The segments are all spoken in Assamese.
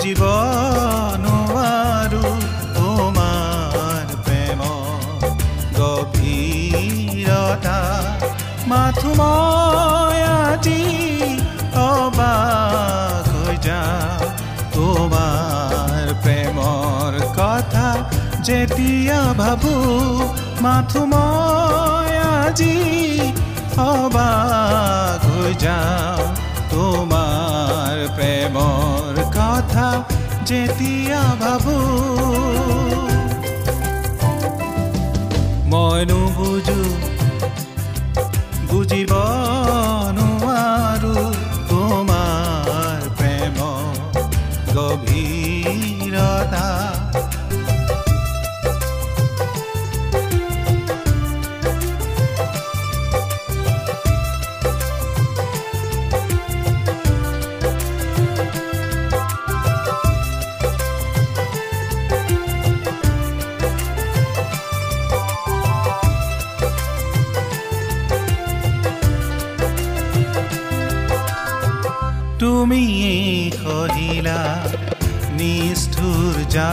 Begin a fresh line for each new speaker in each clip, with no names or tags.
বুজিব নোৱাৰো তোমাৰ প্ৰেম গভীৰতা মাথো মই আজি অবাক হৈ যাওঁ তোমাৰ প্ৰেমৰ কথা যেতিয়া ভাবো মাথো মই আজি যেতিয়া ভাবো মই নুবুজো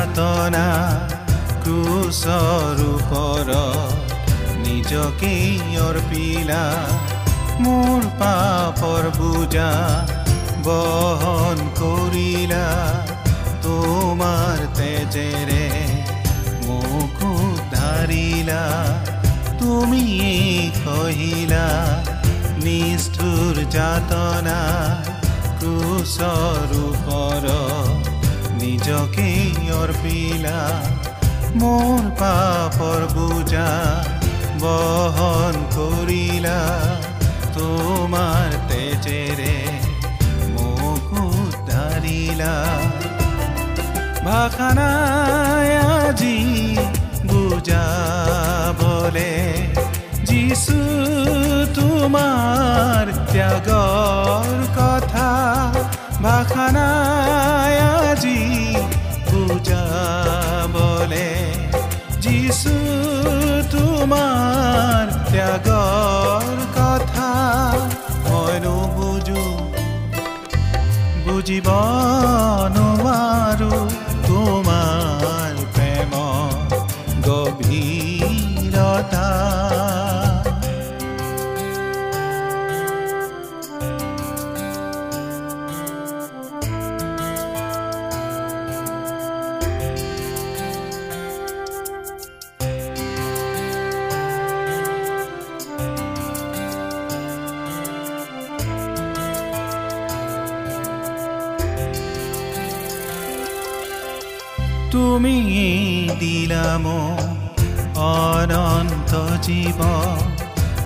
যাতনা ক্ৰুচৰ নিজকে অৰ্পিলা মোৰ পাপৰ বুজা বহন কৰিলা তোমাৰ তেজেৰে মোক উদ্ধাৰিলা তুমি কহিলা নিষ্ঠুৰ যাতনা ক্ৰুচৰ ওপৰত নিজকে অৰ্পিলা মোৰ পাপৰ বুজা বহন কৰিলা তোমাৰ তেজেৰে মোক উদ্ধাৰিলা ভাষা নাই আজি বুজাবলে যিছু তোমাৰ ত্যাগৰ কথা। ভাষা আজি তোমাৰ ত্যাগৰ কথা মই নুবুজো বুজিব তুমি দিলাম অনন্ত জীৱ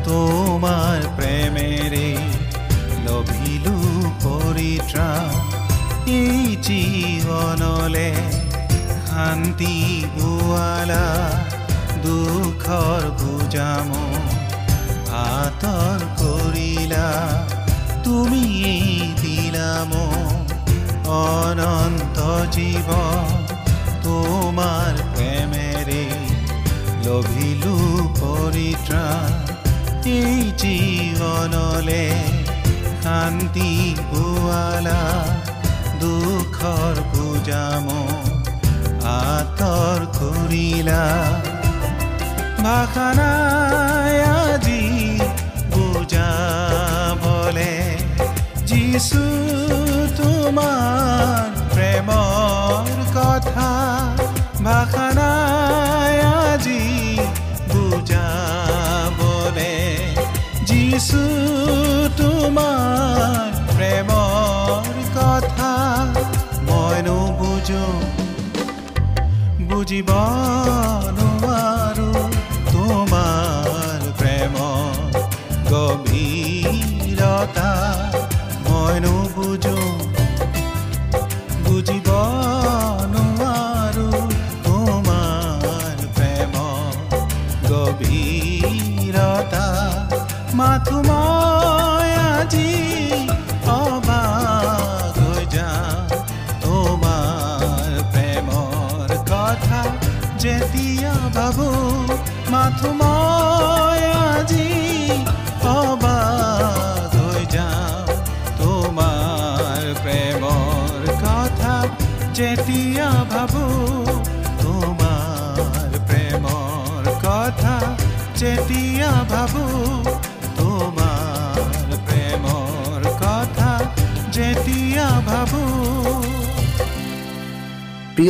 তোমাৰ প্ৰেমেৰে লভিলো পৰিত্ৰাণ এই জীৱনলে শান্তি বোৱালা দুখৰ বুজাম। আঁতৰ কৰিলা তুমি দিলা অনন্ত জীৱ তোমাৰ প্ৰেমেৰে লভিলো পৰিত্ৰা এই জীৱনলে শান্তি পোৱালা দুখৰ পূজাম আঁতৰ কৰিলা ভাষা নাই আজি বুজাবলে যিছু তোমাৰ প্ৰেমৰ কথা যিছু তোমাৰ প্ৰেমৰ কথা মই নুবুজো বুজিব নোৱাৰো তোমাৰ প্ৰেম গভীৰতা।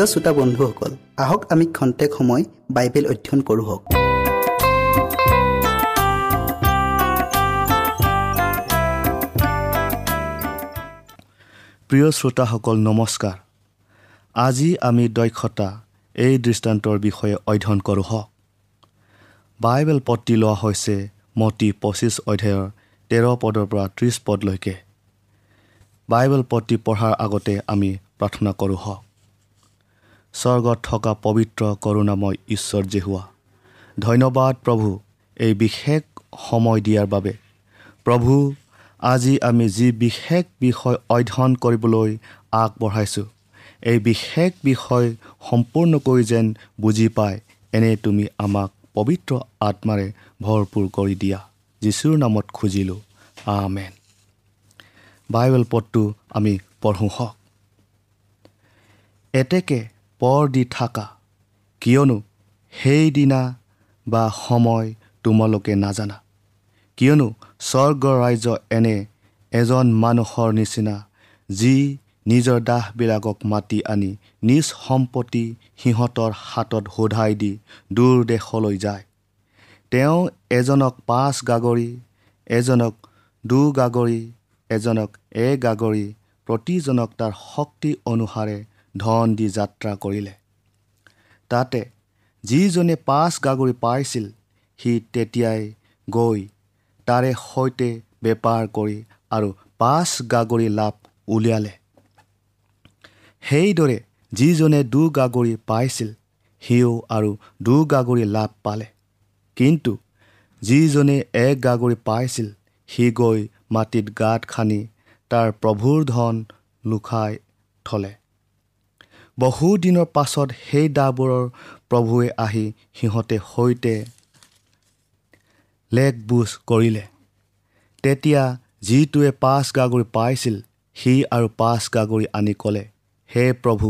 প্ৰিয় শ্ৰোতা বন্ধুসকল আহক আমি খন্তেক সময় বাইবেল অধ্যয়ন কৰোঁ
প্ৰিয় শ্ৰোতাসকল নমস্কাৰ। আজি আমি দক্ষতা এই দৃষ্টান্তৰ বিষয়ে অধ্যয়ন কৰোঁ হওক। বাইবেল পত্ৰি লোৱা হৈছে মতি পঁচিছ অধ্যায়ৰ তেৰ পদৰ পৰা ত্ৰিছ পদলৈকে। বাইবেল পত্ৰি পঢ়াৰ আগতে আমি প্ৰাৰ্থনা কৰোঁ হওক। স্বৰ্গত থকা পবিত্ৰ কৰোণাময় ঈশ্বৰ জেহুৱা ধন্যবাদ প্ৰভু এই বিশেষ সময় দিয়াৰ বাবে। প্ৰভু আজি আমি যি বিশেষ বিষয় অধ্যয়ন কৰিবলৈ আগবঢ়াইছোঁ এই বিশেষ বিষয় সম্পূৰ্ণকৈ যেন বুজি পাই এনে তুমি আমাক পবিত্ৰ আত্মাৰে ভৰপূৰ কৰি দিয়া। যীশুৰ নামত খুজিলোঁ আমেন। বাইবেল পদটো আমি পঢ়োঁ হওক। এতেকে পৰ দি থাকা। কিয়নো সেইদিনা বা সময় তোমালোকে নাজানা। কিয়নো স্বৰ্গৰ ৰাজ্য এনে এজন মানুহৰ নিচিনা যি নিজৰ দাহবিলাকক মাতি আনি নিজ সম্পত্তি সিহঁতৰ হাতত সোধাই দি দূৰ দেশলৈ যায়। তেওঁ এজনক পাঁচ গাগৰি এজনক দু গাগৰি এজনক এক গাগৰি প্ৰতিজনক তাৰ শক্তি অনুসাৰে ধন দি যাত্ৰা কৰিলে। তাতে যিজনে পাঁচ গাগৰি পাইছিল সি তেতিয়াই গৈ তাৰে সৈতে বেপাৰ কৰি আৰু পাঁচ গাগৰি লাভ উলিয়ালে। সেইদৰে যিজনে দু গাগৰি পাইছিল সিও আৰু দু গাগৰি লাভ পালে। কিন্তু যিজনে এক গাগৰি পাইছিল সি গৈ মাটিত গাঁত খান্দি তাৰ প্ৰভুৰ ধন লুকাই থলে। বহুদিনৰ পাছত সেই দাবোৰৰ প্ৰভুৱে আহি সিহঁতে সৈতে লেক বুজ কৰিলে। তেতিয়া যিটোৱে পাঁচ গাগৰি পাইছিল সি আৰু পাঁচ গাগৰি আনি ক'লে হে প্ৰভু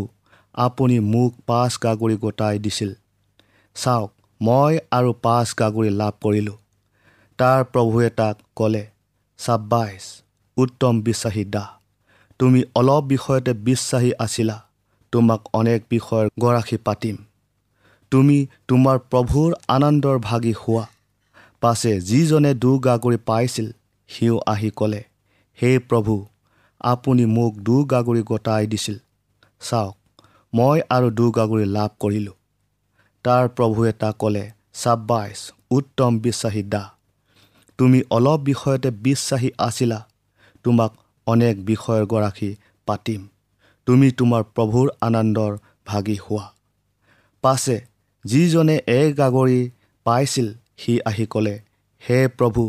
আপুনি মোক পাঁচ গাগৰি গোটাই দিছিল। চাওক মই আৰু পাঁচ গাগৰি লাভ কৰিলোঁ। তাৰ প্ৰভুৱে তাক ক'লে চাব্বাইছ উত্তম বিশ্বাসী দাহ তুমি অলপ বিষয়তে বিশ্বাসী আছিলা। তোমাক অনেক বিষয়ৰ গৰাকী পাতিম। তুমি তোমাৰ প্ৰভুৰ আনন্দৰ ভাগি হোৱা। পাছে যিজনে দু গাগৰি পাইছিল সিও আহি ক'লে হে প্ৰভু আপুনি মোক দু গাগৰি গোটাই দিছিল। চাওক মই আৰু দু গাগৰি লাভ কৰিলোঁ তাৰ প্ৰভুৱে তাক ক'লে চাব্বাইছ উত্তম বিশ্বাসী দাহ তুমি অলপ বিষয়তে বিশ্বাসী আছিলা। তোমাক অনেক বিষয়ৰ গৰাকী পাতিম। তুমি তোমাৰ প্ৰভুৰ আনন্দৰ ভাগি হোৱা। পাছে যিজনে এক গাগৰি পাইছিল সি আহি ক'লে হে প্ৰভু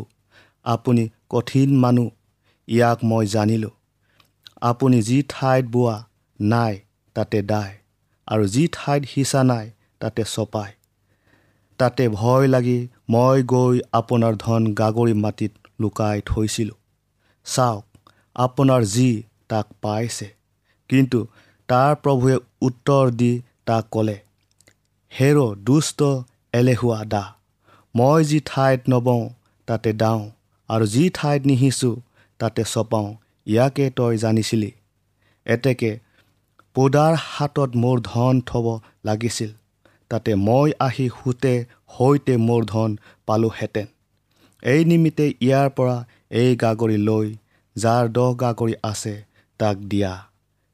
আপুনি কঠিন মানুহ ইয়াক মই জানিলোঁ। আপুনি যি ঠাইত বোৱা নাই তাতে দায় আৰু যি ঠাইত সিঁচা নাই তাতে চপায় তাতে ভয় লাগি মই গৈ আপোনাৰ ধন গাগৰি মাটিত লুকাই থৈছিলোঁ। চাওক আপোনাৰ যি তাক পাইছে। কিন্তু তাৰ প্ৰভুৱে উত্তৰ দি তাক ক'লে হেৰ দুষ্ট এলেহুৱা দা মই যি ঠাইত নবওঁ তাতে দাওঁ আৰু যি ঠাইত নিহিছোঁ তাতে চপাওঁ ইয়াকে তই জানিছিলি। এতেকে পোদাৰ হাতত মোৰ ধন থ'ব লাগিছিল তাতে মই আহি সোঁতে সৈতে মোৰ ধন পালোহেঁতেন। এই নিমিত্তে ইয়াৰ পৰা এই গাগৰি লৈ যাৰ দহ গাগৰি আছে তাক দিয়া।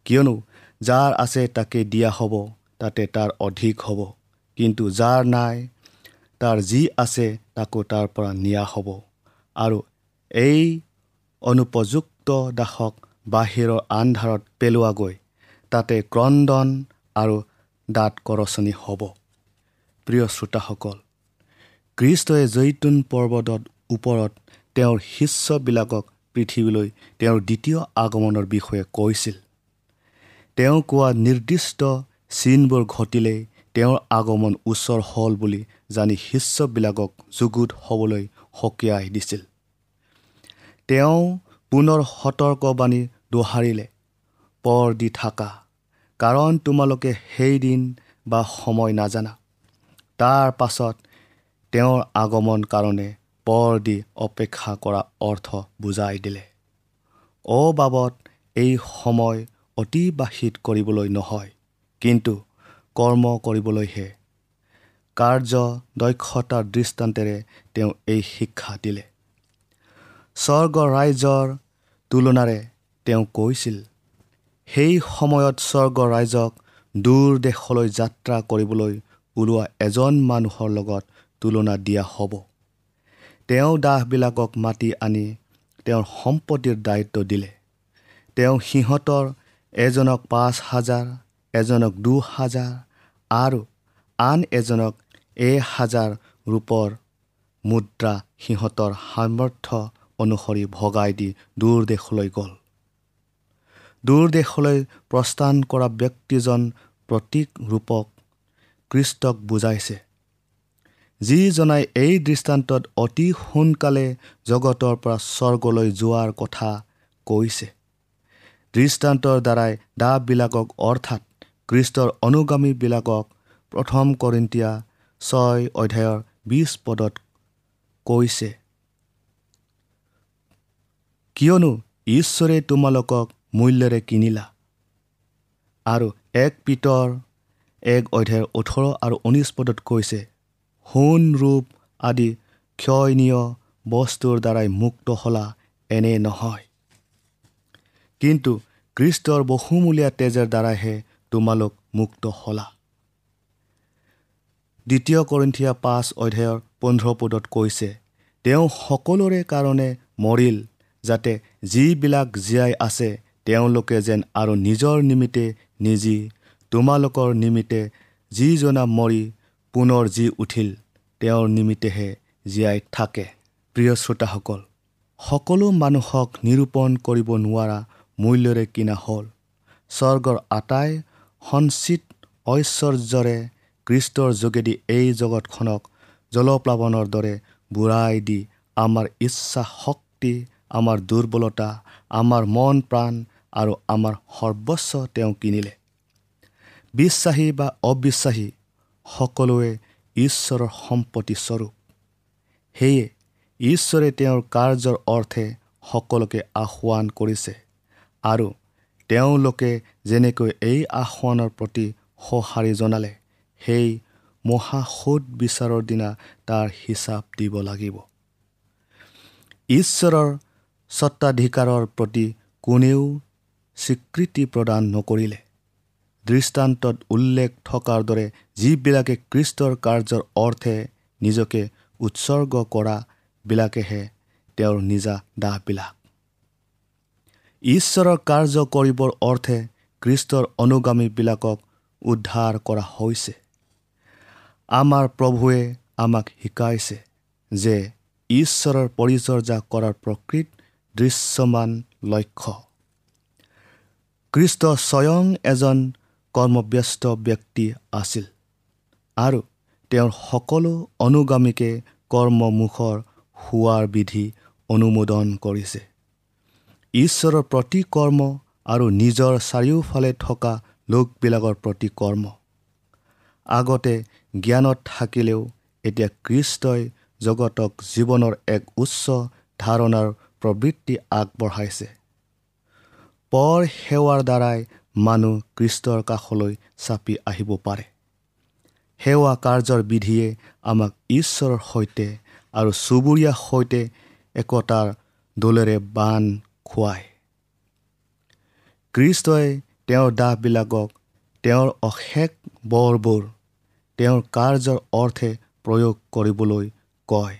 কিয়নো যাৰ আছে তাকে দিয়া হ'ব তাতে তাৰ অধিক হ'ব। কিন্তু যাৰ নাই তাৰ যি আছে তাকো তাৰ পৰা নিয়া হ'ব। আৰু এই অনুপযুক্ত দাসক বাহিৰৰ আন্ধাৰত পেলোৱাগৈ তাতে ক্ৰদন আৰু দাঁত কৰচনি হ'ব। প্ৰিয় শ্ৰোতাসকল কৃষ্টই জৈতুন পৰ্বতত ওপৰত তেওঁৰ শিষ্যবিলাকক পৃথিৱীলৈ তেওঁৰ দ্বিতীয় আগমনৰ বিষয়ে কৈছিল। তেওঁ কোৱা নিৰ্দিষ্ট চিনবোৰ ঘটিলেই তেওঁৰ আগমন ওচৰ হ'ল বুলি জানি শিষ্যবিলাকক যুগুত হ'বলৈ সকীয়াই দিছিল। তেওঁ পুনৰ সতৰ্কবাণী দোহাৰিলে পৰ দি থাকা কাৰণ তোমালোকে সেইদিন বা সময় নাজানা। তাৰ পাছত তেওঁৰ আগমন কাৰণে পৰ দি অপেক্ষা কৰা অৰ্থ বুজাই দিলে। অবাবত এই সময় অতিবাহিত কৰিবলৈ নহয় কিন্তু কৰ্ম কৰিবলৈহে। কাৰ্য দক্ষতাৰ দৃষ্টান্তেৰে তেওঁ এই শিক্ষা দিলে। স্বৰ্গ ৰাইজৰ তুলনাৰে তেওঁ কৈছিল সেই সময়ত স্বৰ্গ ৰাইজক দূৰ দেশলৈ যাত্ৰা কৰিবলৈ ওলোৱা এজন মানুহৰ লগত তুলনা দিয়া হ'ব। তেওঁ দাসবিলাকক মাতি আনি তেওঁৰ সম্পত্তিৰ দায়িত্ব দিলে। তেওঁ সিহঁতৰ এজনক পাঁচ হাজাৰ এজনক দুহাজাৰ আৰু আন এজনক এহাজাৰ ৰূপৰ মুদ্ৰা সিহঁতৰ সামৰ্থ্য অনুসৰি ভগাই দি দূৰ দেশলৈ গ'ল। দূৰ দেশলৈ প্ৰস্থান কৰা ব্যক্তিজন প্ৰতীক ৰূপক কৃষ্টক বুজাইছে। যিজনাই এই দৃষ্টান্তত অতি সোনকালে জগতৰ পৰা স্বৰ্গলৈ যোৱাৰ কথা কৈছে। দৃষ্টান্তৰ দ্বাৰাই দাবিলাকক অৰ্থাৎ কৃষ্টৰ অনুগামীবিলাকক প্ৰথম কৰিন্তীয়া ছয় অধ্যায়ৰ বিছ পদত কৈছে। কিয়নো ঈশ্বৰে তোমালোকক মূল্যৰে কিনিলা। আৰু এক পিতৰ এক অধ্যায়ৰ ওঠৰ আৰু ঊনৈছ পদত কৈছে সোণ ৰূপ আদি ক্ষয়নীয় বস্তুৰ দ্বাৰাই মুক্ত হলা এনে নহয়। কিন্তু কৃষ্টৰ বহুমূলীয়া তেজৰ দ্বাৰাইহে তোমালোক মুক্ত হলা। দ্বিতীয় কৰিন্থিয়া পাঁচ অধ্যায়ৰ পোন্ধৰ পদত কৈছে তেওঁ সকলোৰে কাৰণে মৰিল যাতে যিবিলাক জীয়াই আছে তেওঁলোকে যেন আৰু নিজৰ নিমিত্তে নিজি তোমালোকৰ নিমিত্তে যিজনা মৰি পুনৰ যি উঠিল তেওঁৰ নিমিত্তেহে জীয়াই থাকে। প্ৰিয় শ্ৰোতাসকল সকলো মানুহক নিৰূপণ কৰিব নোৱাৰা মূল্যৰে কিনা হ'ল। স্বৰ্গৰ আটাই সঞ্চিত ঐশ্বৰ্যৰে কৃষ্টৰ যোগেদি এই জগতখনক জলপ্লাৱনৰ দৰে বুঢ়াই দি আমাৰ ইচ্ছা শক্তি আমাৰ দুৰ্বলতা আমাৰ মন প্ৰাণ আৰু আমাৰ সৰ্বস্ব তেওঁ কিনিলে। বিশ্বাসী বা অবিশ্বাসী সকলোৱে ঈশ্বৰৰ সম্পত্তি স্বৰূপ। সেয়ে ঈশ্বৰে তেওঁৰ কাৰ্যৰ অৰ্থে সকলোকে আহ্বান কৰিছে। আৰু তেওঁলোকে যেনেকৈ এই আসনৰ প্ৰতি সঁহাৰি জনালে সেই মহাসুদ বিচাৰৰ দিনা তাৰ হিচাপ দিব লাগিব। ঈশ্বৰৰ স্বত্বাধিকাৰৰ প্ৰতি কোনেও স্বীকৃতি প্ৰদান নকৰিলে। দৃষ্টান্তত উল্লেখ থকাৰ দৰে যিবিলাকে কৃষ্টৰ কাৰ্যৰ অৰ্থে নিজকে উৎসৰ্গ কৰাবিলাকেহে তেওঁৰ নিজা দাহবিলাক। ঈশ্বৰৰ কাৰ্য কৰিবৰ অৰ্থে কৃষ্টৰ অনুগামীবিলাকক উদ্ধাৰ কৰা হৈছে। আমাৰ প্ৰভুৱে আমাক শিকাইছে যে ঈশ্বৰৰ পৰিচৰ্যা কৰাৰ প্ৰকৃত দৃশ্যমান লক্ষ্য। কৃষ্ট স্বয়ং এজন কৰ্মব্যস্ত ব্যক্তি আছিল আৰু তেওঁৰ সকলো অনুগামীকে কৰ্মমুখৰ হোৱাৰ বিধি অনুমোদন কৰিছে। ঈশ্বৰৰ প্ৰতি কৰ্ম আৰু নিজৰ চাৰিওফালে থকা লোকবিলাকৰ প্ৰতি কৰ্ম। আগতে জ্ঞানত থাকিলেও এতিয়া কৃষ্টই জগতক জীৱনৰ এক উচ্চ ধাৰণাৰ প্ৰবৃত্তি আগবঢ়াইছে। পৰ সেৱাৰ দ্বাৰাই মানুহ কৃষ্টৰ কাষলৈ চাপি আহিব পাৰে। সেৱা কাৰ্যৰ বিধিয়ে আমাক ঈশ্বৰৰ সৈতে আৰু চুবুৰীয়াৰ সৈতে একতাৰ দোলেৰে বান খুৱায়। কৃষ্টই তেওঁৰ দাহবিলাকক তেওঁৰ অশেষ বৰবোৰ তেওঁৰ কাৰ্যৰ অৰ্থে প্ৰয়োগ কৰিবলৈ কয়।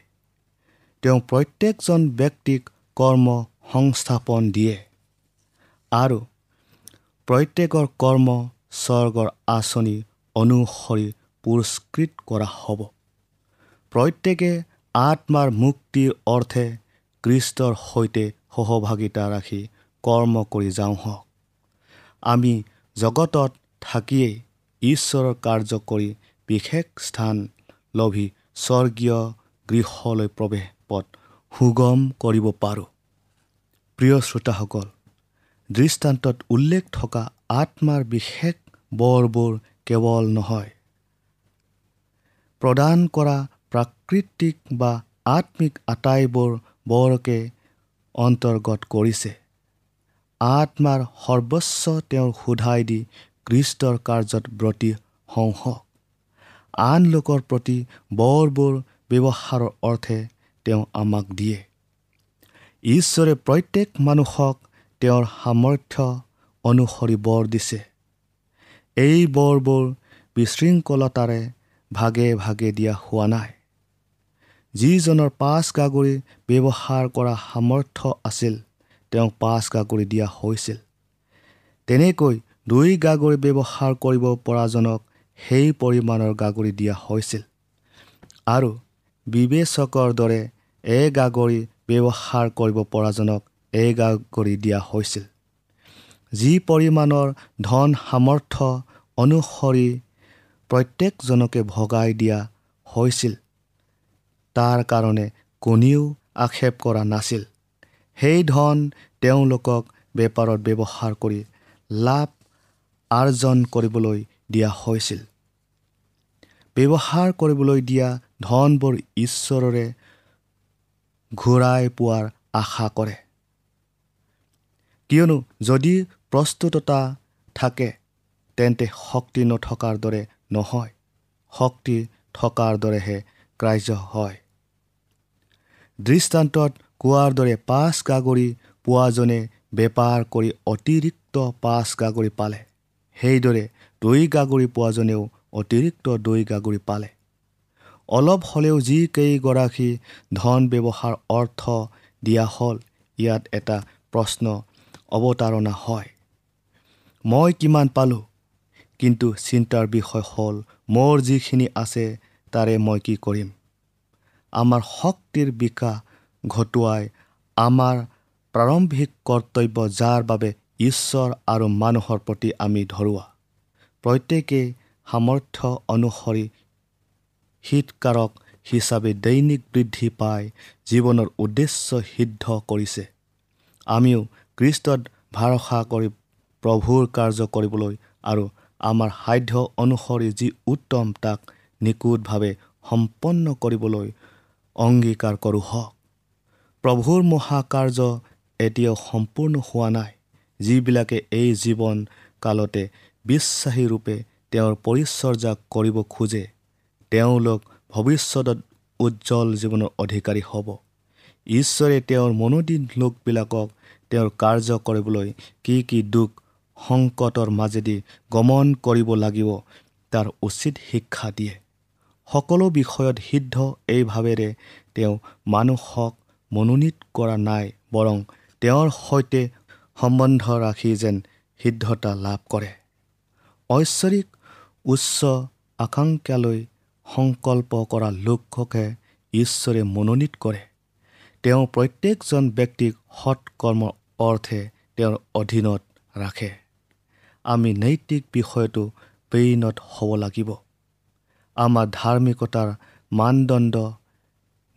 তেওঁ প্ৰত্যেকজন ব্যক্তিক কৰ্ম সংস্থাপন দিয়ে আৰু প্ৰত্যেকৰ কৰ্ম স্বৰ্গৰ আঁচনি অনুসৰি পুৰস্কৃত কৰা হ'ব। প্ৰত্যেকে আত্মাৰ মুক্তিৰ অৰ্থে কৃষ্টৰ সৈতে সহভাগিতা ৰাখি কৰ্ম কৰি যাওঁ হওক। আমি জগতত থাকিয়েই ঈশ্বৰৰ কাৰ্য কৰি বিশেষ স্থান লভি স্বৰ্গীয় গৃহলৈ প্ৰৱেশ পথ সুগম কৰিব পাৰোঁ। প্ৰিয় শ্ৰোতাসকল দৃষ্টান্তত উল্লেখ থকা আত্মাৰ বিশেষ বৰবোৰ কেৱল নহয়। প্ৰদান কৰা প্ৰাকৃতিক বা আত্মিক আটাইবোৰ বৰকে অন্তৰ্গত কৰিছে। আত্মাৰ সৰ্বস্ব তেওঁৰ সোধাই দি কৃষ্টৰ কাৰ্যত ব্ৰতী সংস। আন লোকৰ প্ৰতি বৰবোৰ ব্যৱহাৰৰ অৰ্থে তেওঁ আমাক দিয়ে। ঈশ্বৰে প্ৰত্যেক মানুহক তেওঁৰ সামৰ্থ্য অনুসৰি বৰ দিছে। এই বৰবোৰ বিশৃংখলতাৰে ভাগে ভাগে দিয়া হোৱা নাই। যিজনৰ পাঁচ গাগৰি ব্যৱহাৰ কৰা সামৰ্থ্য আছিল তেওঁক পাঁচ গাগৰি দিয়া হৈছিল। তেনেকৈ দুই গাগৰি ব্যৱহাৰ কৰিব পৰাজনক সেই পৰিমাণৰ গাগৰি দিয়া হৈছিল। আৰু বিবেচকৰ দৰে এগাগৰি ব্যৱহাৰ কৰিব পৰাজনক এগাগৰি দিয়া হৈছিল। যি পৰিমাণৰ ধন সামৰ্থ্য অনুসৰি প্ৰত্যেকজনকে ভগাই দিয়া হৈছিল। তাৰ কাৰণে কোনেও আক্ষেপ কৰা নাছিল। সেই ধন তেওঁলোকক বেপাৰত ব্যৱহাৰ কৰি লাভ আৰ্জন কৰিবলৈ দিয়া হৈছিল। ব্যৱহাৰ কৰিবলৈ দিয়া ধনবোৰ ঈশ্বৰৰে ঘূৰাই পোৱাৰ আশা কৰে। কিয়নো যদি প্ৰস্তুততা থাকে তেন্তে শক্তি নথকাৰ দৰে নহয়। শক্তি থকাৰ দৰেহে কাৰ্য হয়। দৃষ্টান্তত কোৱাৰ দৰে পাঁচ গাগৰি পোৱাজনে বেপাৰ কৰি অতিৰিক্ত পাঁচ গাগৰি পালে। সেইদৰে দৈ গাগৰি পোৱাজনেও অতিৰিক্ত দৈ গাগৰি পালে। অলপ হ'লেও যিকেইগৰাকী ধন ব্যৱহাৰ অৰ্থ দিয়া হ'ল ইয়াত এটা প্ৰশ্ন অৱতাৰণা হয়। মই কিমান পালোঁ? কিন্তু চিন্তাৰ বিষয় হ'ল মোৰ যিখিনি আছে তাৰে মই কি কৰিম? আমাৰ শক্তিৰ বিকাশ ঘটোৱাই আমাৰ প্ৰাৰম্ভিক কৰ্তব্য যাৰ বাবে ঈশ্বৰ আৰু মানুহৰ প্ৰতি আমি ধৰোৱা। প্ৰত্যেকেই সামৰ্থ্য অনুসৰি হিতকাৰক হিচাপে দৈনিক বৃদ্ধি পাই জীৱনৰ উদ্দেশ্য সিদ্ধ কৰিছে। আমিও কৃষ্টত ভৰসা কৰি প্ৰভুৰ কাৰ্য কৰিবলৈ আৰু আমাৰ সাধ্য অনুসৰি যি উত্তম তাক নিখুঁটভাৱে সম্পন্ন কৰিবলৈ অংগীকাৰ কৰোঁ হওক প্ৰভুৰ মহাকাৰ্য এতিয়াও সম্পূৰ্ণ হোৱা নাই যিবিলাকে এই জীৱন কালতে বিশ্বাসীৰূপে তেওঁৰ পৰিচৰ্যা কৰিব খোজে। তেওঁলোক ভৱিষ্যতত উজ্জ্বল জীৱনৰ অধিকাৰী হ'ব। ঈশ্বৰে তেওঁৰ মনোদিন লোকবিলাকক তেওঁৰ কাৰ্য কৰিবলৈ কি কি দুখ সংকটৰ মাজেদি গমন কৰিব লাগিব তাৰ উচিত শিক্ষা দিয়ে। সকলো বিষয়ত সিদ্ধ এই ভাৱেৰে তেওঁ মানুহক মনোনীত কৰা নাই বৰং তেওঁৰ সৈতে সম্বন্ধ ৰাখি যেন সিদ্ধতা লাভ কৰে। ঐশ্বৰিক উচ্চ আকাংক্ষালৈ সংকল্প কৰা লোককে ঈশ্বৰে মনোনীত কৰে। তেওঁ প্ৰত্যেকজন ব্যক্তিক সৎ কৰ্মৰ অৰ্থে তেওঁৰ অধীনত ৰাখে। আমি নৈতিক বিষয়টো পেইনত হ'ব লাগিব। আমাৰ ধাৰ্মিকতাৰ মানদণ্ড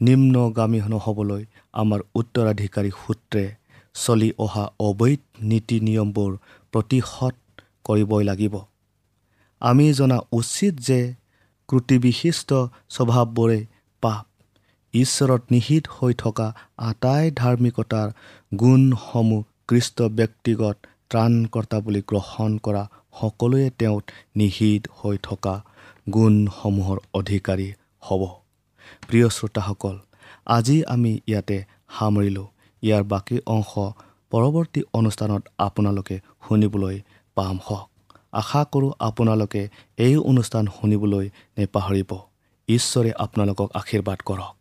নিম্নগামী নহ'বলৈ আমাৰ উত্তৰাধিকাৰী সূত্ৰে চলি অহা অবৈধ নীতি নিয়মবোৰ প্ৰতিহত কৰিবই লাগিব। আমি জনা উচিত যে ক্ৰুটিবিশিষ্ট স্বভাৱবোৰে পাপ ঈশ্বৰত নিহিত হৈ থকা আটাই ধাৰ্মিকতাৰ গুণসমূহ কৃষ্ট ব্যক্তিগত ত্ৰাণকৰ্তা বুলি গ্ৰহণ কৰা সকলোৱে তেওঁত নিহিত হৈ থকা গুণসমূহৰ অধিকাৰী হ'ব। প্ৰিয় শ্ৰোতাসকল আজি আমি ইয়াতে সামৰিলোঁ। ইয়াৰ বাকী অংশ পৰৱৰ্তী অনুষ্ঠানত আপোনালোকে শুনিবলৈ পাম হওক। আশা কৰোঁ আপোনালোকে এই অনুষ্ঠান শুনিবলৈ নেপাহৰিব। ঈশ্বৰে আপোনালোকক আশীৰ্বাদ কৰক।